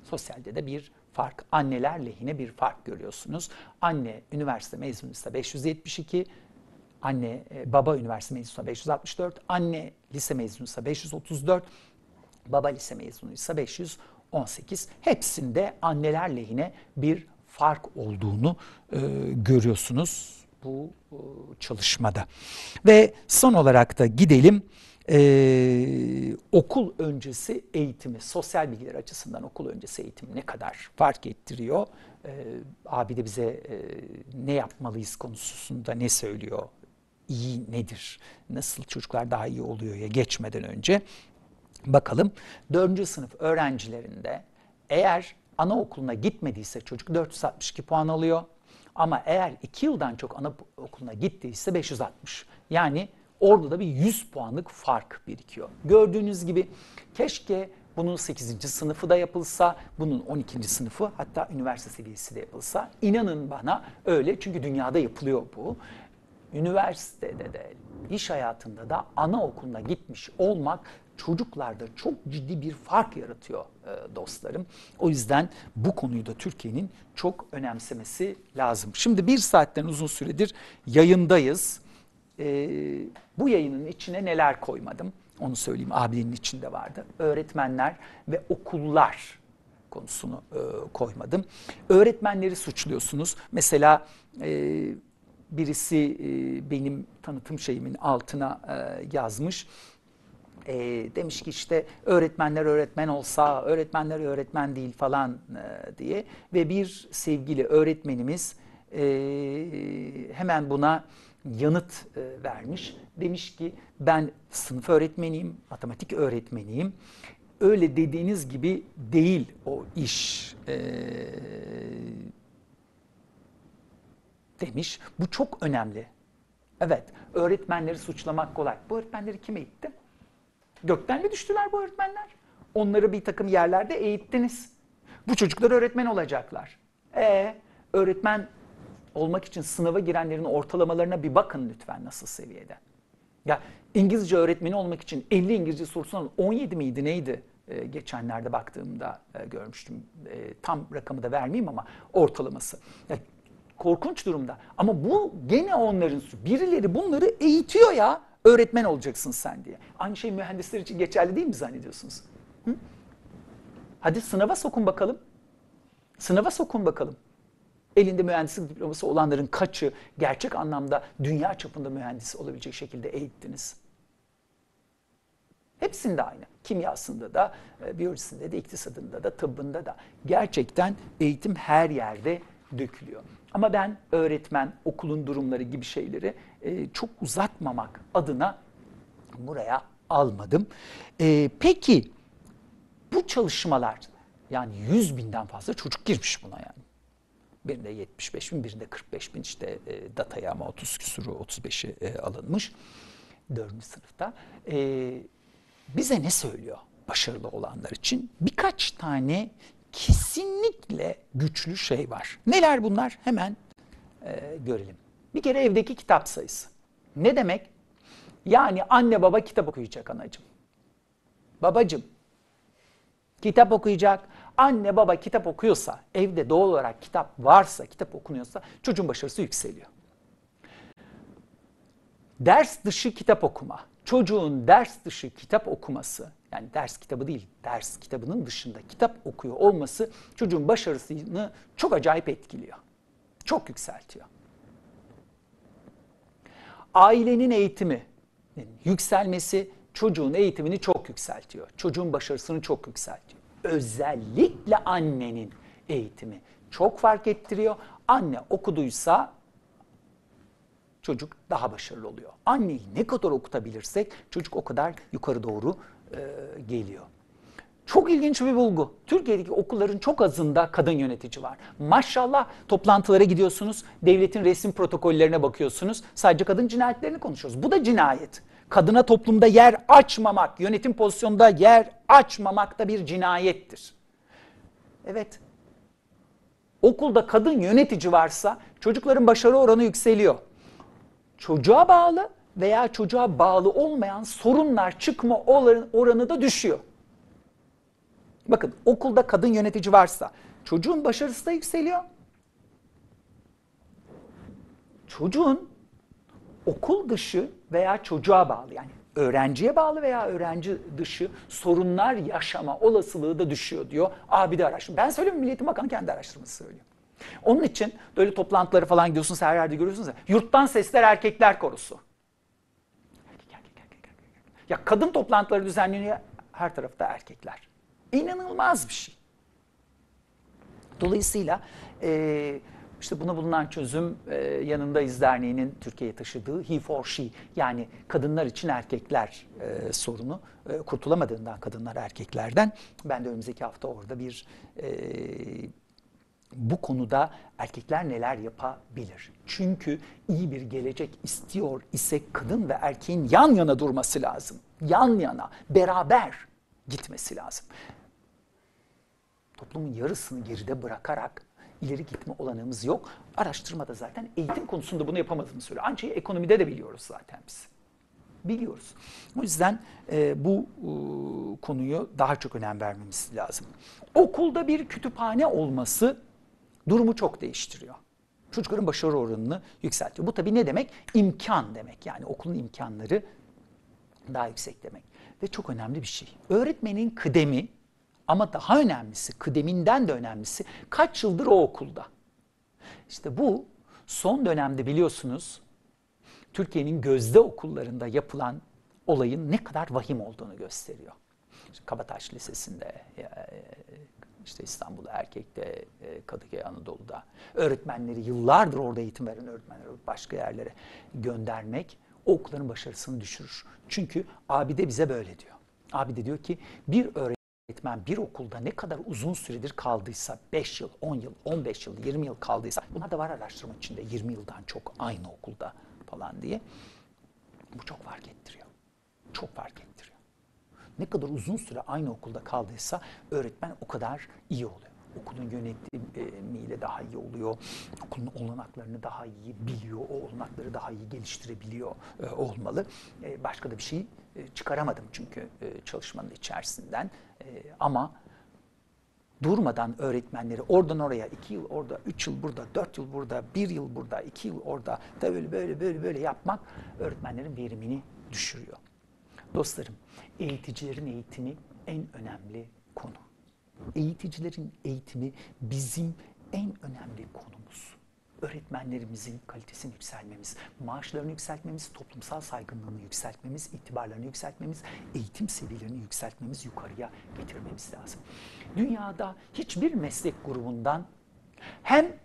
Sosyalde de bir fark. Anneler lehine bir fark görüyorsunuz. Anne üniversite mezunuysa 572, anne e, baba üniversite mezunuysa 564, anne lise mezunuysa 534, baba lise mezunuysa 518. Hepsinde anneler lehine bir fark olduğunu e, görüyorsunuz bu e, çalışmada. Ve son olarak da gidelim ee, okul öncesi eğitimi, sosyal bilgiler açısından okul öncesi eğitimi ne kadar fark ettiriyor? Ee, abi de bize e, ne yapmalıyız konusunda ne söylüyor? İyi nedir? Nasıl çocuklar daha iyi oluyor ya geçmeden önce? Bakalım 4. sınıf öğrencilerinde eğer anaokuluna gitmediyse çocuk 462 puan alıyor. Ama eğer 2 yıldan çok anaokuluna gittiyse 560. Yani Orada da bir 100 puanlık fark birikiyor. Gördüğünüz gibi keşke bunun 8. sınıfı da yapılsa, bunun 12. sınıfı hatta üniversite seviyesi de yapılsa. İnanın bana öyle çünkü dünyada yapılıyor bu. Üniversitede de, iş hayatında da anaokuluna gitmiş olmak çocuklarda çok ciddi bir fark yaratıyor e, dostlarım. O yüzden bu konuyu da Türkiye'nin çok önemsemesi lazım. Şimdi bir saatten uzun süredir yayındayız e, bu yayının içine neler koymadım onu söyleyeyim abinin içinde vardı. Öğretmenler ve okullar konusunu e, koymadım. Öğretmenleri suçluyorsunuz. Mesela e, birisi e, benim tanıtım şeyimin altına e, yazmış. E, demiş ki işte öğretmenler öğretmen olsa öğretmenler öğretmen değil falan e, diye ve bir sevgili öğretmenimiz e, hemen buna yanıt e, vermiş. Demiş ki ben sınıf öğretmeniyim, matematik öğretmeniyim. Öyle dediğiniz gibi değil o iş e, demiş. Bu çok önemli. Evet, öğretmenleri suçlamak kolay. Bu öğretmenleri kim eğitti? Gökten mi düştüler bu öğretmenler? Onları bir takım yerlerde eğittiniz. Bu çocuklar öğretmen olacaklar. E öğretmen olmak için sınava girenlerin ortalamalarına bir bakın lütfen nasıl seviyede. Ya İngilizce öğretmeni olmak için 50 İngilizce sorusundan 17 miydi neydi? Ee, geçenlerde baktığımda e, görmüştüm. E, tam rakamı da vermeyeyim ama ortalaması. Korkunç durumda. Ama bu gene onların birileri bunları eğitiyor ya. Öğretmen olacaksın sen diye. Aynı şey mühendisler için geçerli değil mi zannediyorsunuz? Hı? Hadi sınava sokun bakalım. Sınava sokun bakalım. Elinde mühendislik diploması olanların kaçı gerçek anlamda dünya çapında mühendis olabilecek şekilde eğittiniz? Hepsinde aynı. Kimyasında da, e, biyolojisinde de, iktisadında da, tıbbında da. Gerçekten eğitim her yerde dökülüyor. Ama ben öğretmen, okulun durumları gibi şeyleri e, çok uzatmamak adına buraya almadım. E, peki bu çalışmalar yani 100 binden fazla çocuk girmiş buna yani. Birinde 75 bin, birinde 45 bin işte e, dataya ama 30 küsuru 35'i e, alınmış. Dördüncü sınıfta. E, bize ne söylüyor başarılı olanlar için? Birkaç tane kesinlikle güçlü şey var. Neler bunlar? Hemen e, görelim. Bir kere evdeki kitap sayısı. Ne demek? Yani anne baba kitap okuyacak anacığım. Babacığım kitap okuyacak. Anne baba kitap okuyorsa, evde doğal olarak kitap varsa, kitap okunuyorsa çocuğun başarısı yükseliyor. Ders dışı kitap okuma. Çocuğun ders dışı kitap okuması, yani ders kitabı değil, ders kitabının dışında kitap okuyor olması çocuğun başarısını çok acayip etkiliyor. Çok yükseltiyor. Ailenin eğitimi yükselmesi çocuğun eğitimini çok yükseltiyor. Çocuğun başarısını çok yükseltiyor. Özellikle annenin eğitimi çok fark ettiriyor. Anne okuduysa çocuk daha başarılı oluyor. Anneyi ne kadar okutabilirsek çocuk o kadar yukarı doğru e, geliyor. Çok ilginç bir bulgu. Türkiye'deki okulların çok azında kadın yönetici var. Maşallah toplantılara gidiyorsunuz, devletin resim protokollerine bakıyorsunuz. Sadece kadın cinayetlerini konuşuyoruz. Bu da cinayet. Kadına toplumda yer açmamak, yönetim pozisyonunda yer açmamak da bir cinayettir. Evet. Okulda kadın yönetici varsa çocukların başarı oranı yükseliyor. Çocuğa bağlı veya çocuğa bağlı olmayan sorunlar çıkma oranı da düşüyor. Bakın okulda kadın yönetici varsa çocuğun başarısı da yükseliyor. Çocuğun okul dışı veya çocuğa bağlı yani öğrenciye bağlı veya öğrenci dışı sorunlar yaşama olasılığı da düşüyor diyor. Abi de araştırma. Ben söylemiyorum Milli Bakanı kendi araştırması söylüyor. Onun için böyle toplantıları falan gidiyorsunuz her yerde görüyorsunuz ya. Yurttan sesler erkekler korusu. Ya kadın toplantıları düzenleniyor her tarafta erkekler. İnanılmaz bir şey. Dolayısıyla e, işte buna bulunan çözüm e, Yanındayız Derneği'nin Türkiye'ye taşıdığı he for she yani kadınlar için erkekler e, sorunu e, kurtulamadığından kadınlar erkeklerden ben de önümüzdeki hafta orada bir e, bu konuda erkekler neler yapabilir? Çünkü iyi bir gelecek istiyor ise kadın ve erkeğin yan yana durması lazım. Yan yana, beraber gitmesi lazım toplumun yarısını geride bırakarak ileri gitme olanımız yok. Araştırmada zaten eğitim konusunda bunu yapamadığını söylüyor. Ancak ekonomide de biliyoruz zaten biz. Biliyoruz. O yüzden e, bu e, konuyu daha çok önem vermemiz lazım. Okulda bir kütüphane olması durumu çok değiştiriyor. Çocukların başarı oranını yükseltiyor. Bu tabii ne demek? İmkan demek. Yani okulun imkanları daha yüksek demek. Ve çok önemli bir şey. Öğretmenin kıdemi ama daha önemlisi, kıdeminden de önemlisi kaç yıldır o okulda. İşte bu son dönemde biliyorsunuz Türkiye'nin gözde okullarında yapılan olayın ne kadar vahim olduğunu gösteriyor. İşte Kabataş Lisesi'nde, e, işte İstanbul Erkek'te, e, Kadıköy Anadolu'da öğretmenleri yıllardır orada eğitim veren öğretmenleri başka yerlere göndermek okulların başarısını düşürür. Çünkü abi de bize böyle diyor. Abi de diyor ki bir öğretmen öğretmen bir okulda ne kadar uzun süredir kaldıysa, 5 yıl, 10 yıl, 15 yıl, 20 yıl kaldıysa, bunlar da var araştırma içinde 20 yıldan çok aynı okulda falan diye. Bu çok fark ettiriyor. Çok fark ettiriyor. Ne kadar uzun süre aynı okulda kaldıysa öğretmen o kadar iyi oluyor. Okulun yönetimiyle daha iyi oluyor. Okulun olanaklarını daha iyi biliyor. O olanakları daha iyi geliştirebiliyor e, olmalı. E, başka da bir şey e, çıkaramadım çünkü çalışmanın içerisinden. Ama durmadan öğretmenleri oradan oraya iki yıl orada, üç yıl burada, dört yıl burada, bir yıl burada, iki yıl orada da böyle böyle böyle böyle yapmak öğretmenlerin verimini düşürüyor. Dostlarım, eğiticilerin eğitimi en önemli konu. Eğiticilerin eğitimi bizim en önemli konumuz. Öğretmenlerimizin kalitesini yükselmemiz, maaşlarını yükseltmemiz, toplumsal saygınlığını yükseltmemiz, itibarlarını yükseltmemiz, eğitim seviyelerini yükseltmemiz, yukarıya getirmemiz lazım. Dünyada hiçbir meslek grubundan hem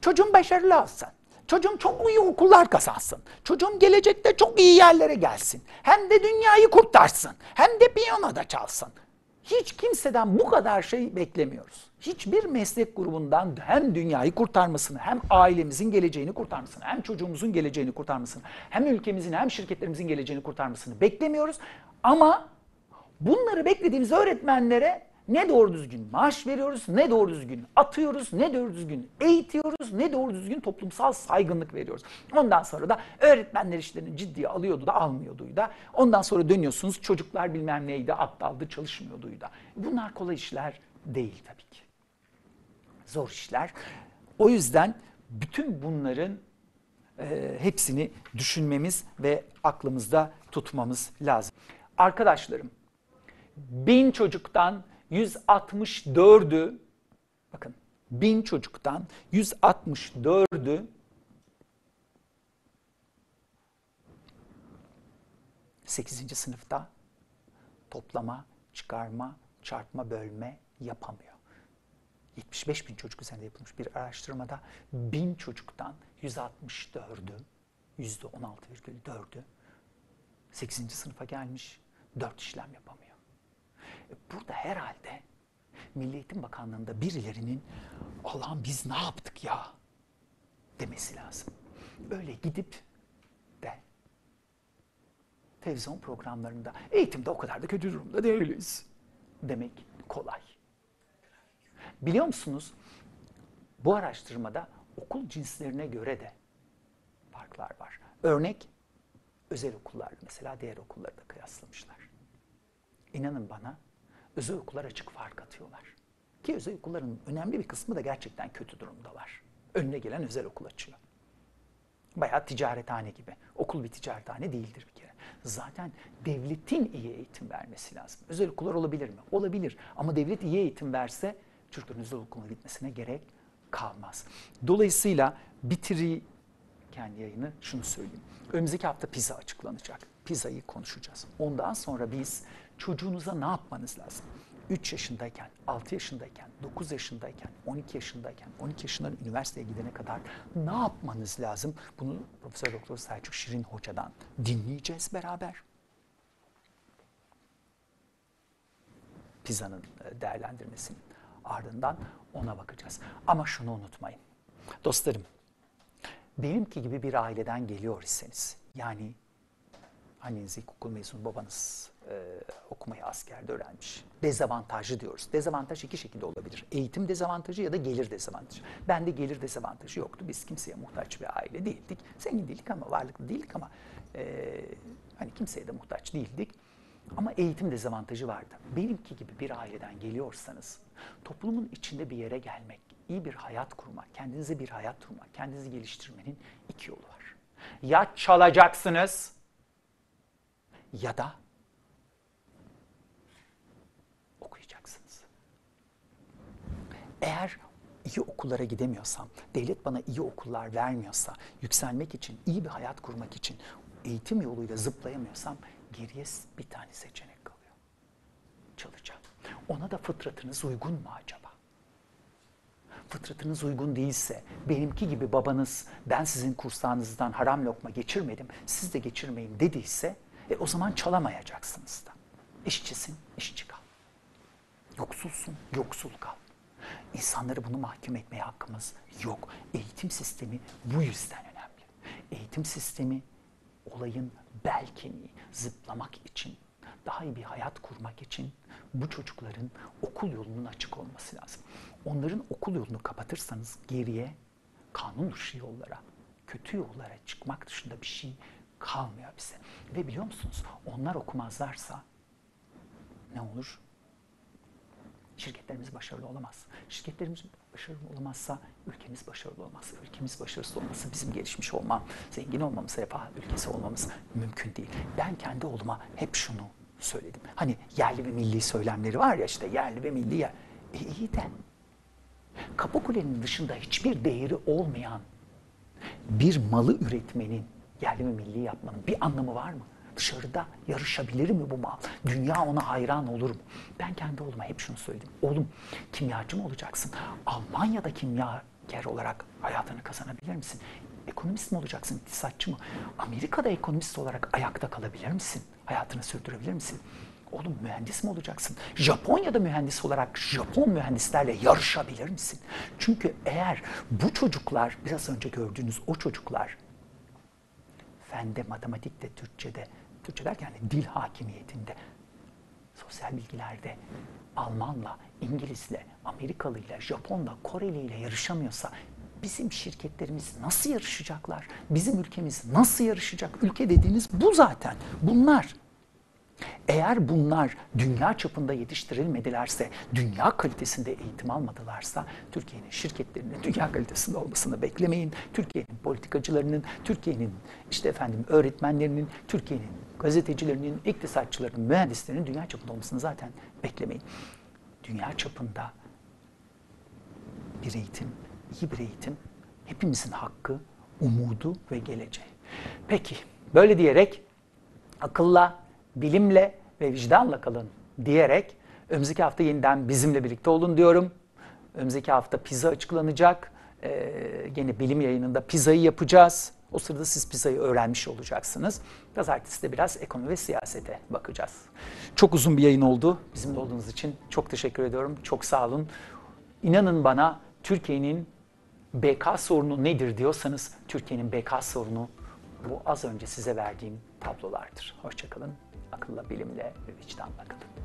çocuğun başarılı olsun, çocuğum çok iyi okullar kazansın, çocuğum gelecekte çok iyi yerlere gelsin, hem de dünyayı kurtarsın, hem de piyano da çalsın hiç kimseden bu kadar şey beklemiyoruz. Hiçbir meslek grubundan hem dünyayı kurtarmasını, hem ailemizin geleceğini kurtarmasını, hem çocuğumuzun geleceğini kurtarmasını, hem ülkemizin hem şirketlerimizin geleceğini kurtarmasını beklemiyoruz. Ama bunları beklediğimiz öğretmenlere ne doğru düzgün maaş veriyoruz, ne doğru düzgün atıyoruz, ne doğru düzgün eğitiyoruz, ne doğru düzgün toplumsal saygınlık veriyoruz. Ondan sonra da öğretmenler işlerini ciddiye alıyordu da almıyordu da. Ondan sonra dönüyorsunuz çocuklar bilmem neydi, aptaldı, çalışmıyordu da. Bunlar kolay işler değil tabii ki. Zor işler. O yüzden bütün bunların e, hepsini düşünmemiz ve aklımızda tutmamız lazım. Arkadaşlarım, bin çocuktan 164'ü bakın bin çocuktan 164'ü sekizinci sınıfta toplama, çıkarma, çarpma, bölme yapamıyor. 75 bin çocuk üzerinde yapılmış bir araştırmada bin çocuktan 164'ü, %16,4'ü 8. sınıfa gelmiş, 4 işlem yapamıyor. Burada herhalde Milli Eğitim Bakanlığı'nda birilerinin Allah'ım biz ne yaptık ya demesi lazım. Öyle gidip de televizyon programlarında eğitimde o kadar da kötü durumda değiliz demek kolay. Biliyor musunuz? Bu araştırmada okul cinslerine göre de farklar var. Örnek özel okullarla mesela diğer okulları kıyaslamışlar. İnanın bana özel okullar açık fark atıyorlar. Ki özel okulların önemli bir kısmı da gerçekten kötü durumdalar. Önüne gelen özel okul açıyor. Bayağı ticarethane gibi. Okul bir ticarethane değildir bir kere. Zaten devletin iyi eğitim vermesi lazım. Özel okullar olabilir mi? Olabilir. Ama devlet iyi eğitim verse çocukların özel okuluna gitmesine gerek kalmaz. Dolayısıyla bitirirken yayını şunu söyleyeyim. Önümüzdeki hafta pizza açıklanacak. Pizzayı konuşacağız. Ondan sonra biz çocuğunuza ne yapmanız lazım? 3 yaşındayken, 6 yaşındayken, 9 yaşındayken, 12 yaşındayken, 12 yaşından üniversiteye gidene kadar ne yapmanız lazım? Bunu Profesör Doktor Selçuk Şirin Hoca'dan dinleyeceğiz beraber. Pizza'nın e, değerlendirmesinin ardından ona bakacağız. Ama şunu unutmayın. Dostlarım, benimki gibi bir aileden geliyor iseniz, yani anneniz ilkokul mezunu, babanız e, okumayı askerde öğrenmiş. Dezavantajlı diyoruz. Dezavantaj iki şekilde olabilir. Eğitim dezavantajı ya da gelir dezavantajı. Bende gelir dezavantajı yoktu. Biz kimseye muhtaç bir aile değildik. Zengin değildik ama varlıklı değildik ama e, hani kimseye de muhtaç değildik. Ama eğitim dezavantajı vardı. Benimki gibi bir aileden geliyorsanız toplumun içinde bir yere gelmek, iyi bir hayat kurmak, kendinize bir hayat kurmak, kendinizi geliştirmenin iki yolu var. Ya çalacaksınız ya da okuyacaksınız. Eğer iyi okullara gidemiyorsam, devlet bana iyi okullar vermiyorsa, yükselmek için, iyi bir hayat kurmak için eğitim yoluyla zıplayamıyorsam geriye bir tane seçenek kalıyor. Çalacağım. Ona da fıtratınız uygun mu acaba? Fıtratınız uygun değilse, benimki gibi babanız ben sizin kursağınızdan haram lokma geçirmedim, siz de geçirmeyin dediyse, e, o zaman çalamayacaksınız da. İşçisin, işçi kal. Yoksulsun, yoksul kal. İnsanları bunu mahkum etmeye hakkımız yok. Eğitim sistemi bu yüzden önemli. Eğitim sistemi olayın bel kemiği, zıplamak için, daha iyi bir hayat kurmak için bu çocukların okul yolunun açık olması lazım. Onların okul yolunu kapatırsanız geriye kanun dışı yollara, kötü yollara çıkmak dışında bir şey kalmıyor bize. Ve biliyor musunuz onlar okumazlarsa ne olur? Şirketlerimiz başarılı olamaz. Şirketlerimiz başarılı olamazsa ülkemiz başarılı olmaz. Ülkemiz başarısız olması bizim gelişmiş olmam, zengin olmamız, refah ülkesi olmamız mümkün değil. Ben kendi oğluma hep şunu söyledim. Hani yerli ve milli söylemleri var ya işte yerli ve milli ya. E iyi de Kapıkule'nin dışında hiçbir değeri olmayan bir malı üretmenin yerli ve milli yapmanın bir anlamı var mı? Dışarıda yarışabilir mi bu mal? Dünya ona hayran olur mu? Ben kendi oğluma hep şunu söyledim. Oğlum kimyacı mı olacaksın? Almanya'da kimyager olarak hayatını kazanabilir misin? Ekonomist mi olacaksın, iktisatçı mı? Amerika'da ekonomist olarak ayakta kalabilir misin? Hayatını sürdürebilir misin? Oğlum mühendis mi olacaksın? Japonya'da mühendis olarak Japon mühendislerle yarışabilir misin? Çünkü eğer bu çocuklar, biraz önce gördüğünüz o çocuklar fende, matematikte, Türkçe'de, Türkçe derken yani dil hakimiyetinde, sosyal bilgilerde Almanla, İngilizle, Amerikalıyla, Japonla, Koreliyle yarışamıyorsa bizim şirketlerimiz nasıl yarışacaklar? Bizim ülkemiz nasıl yarışacak? Ülke dediğiniz bu zaten. Bunlar. Eğer bunlar dünya çapında yetiştirilmedilerse, dünya kalitesinde eğitim almadılarsa Türkiye'nin şirketlerinin dünya kalitesinde olmasını beklemeyin. Türkiye'nin politikacılarının, Türkiye'nin işte efendim öğretmenlerinin, Türkiye'nin gazetecilerinin, iktisatçılarının, mühendislerinin dünya çapında olmasını zaten beklemeyin. Dünya çapında bir eğitim, iyi bir eğitim hepimizin hakkı, umudu ve geleceği. Peki böyle diyerek akılla bilimle ve vicdanla kalın diyerek önümüzdeki hafta yeniden bizimle birlikte olun diyorum. Önümüzdeki hafta pizza açıklanacak. Ee, yine bilim yayınında pizzayı yapacağız. O sırada siz pizzayı öğrenmiş olacaksınız. Pazartesi de biraz ekonomi ve siyasete bakacağız. Çok uzun bir yayın oldu. Bizimle olduğunuz için çok teşekkür ediyorum. Çok sağ olun. İnanın bana Türkiye'nin BK sorunu nedir diyorsanız Türkiye'nin BK sorunu bu az önce size verdiğim tablolardır. Hoşçakalın. Akılla, bilimle ve vicdanla kalın.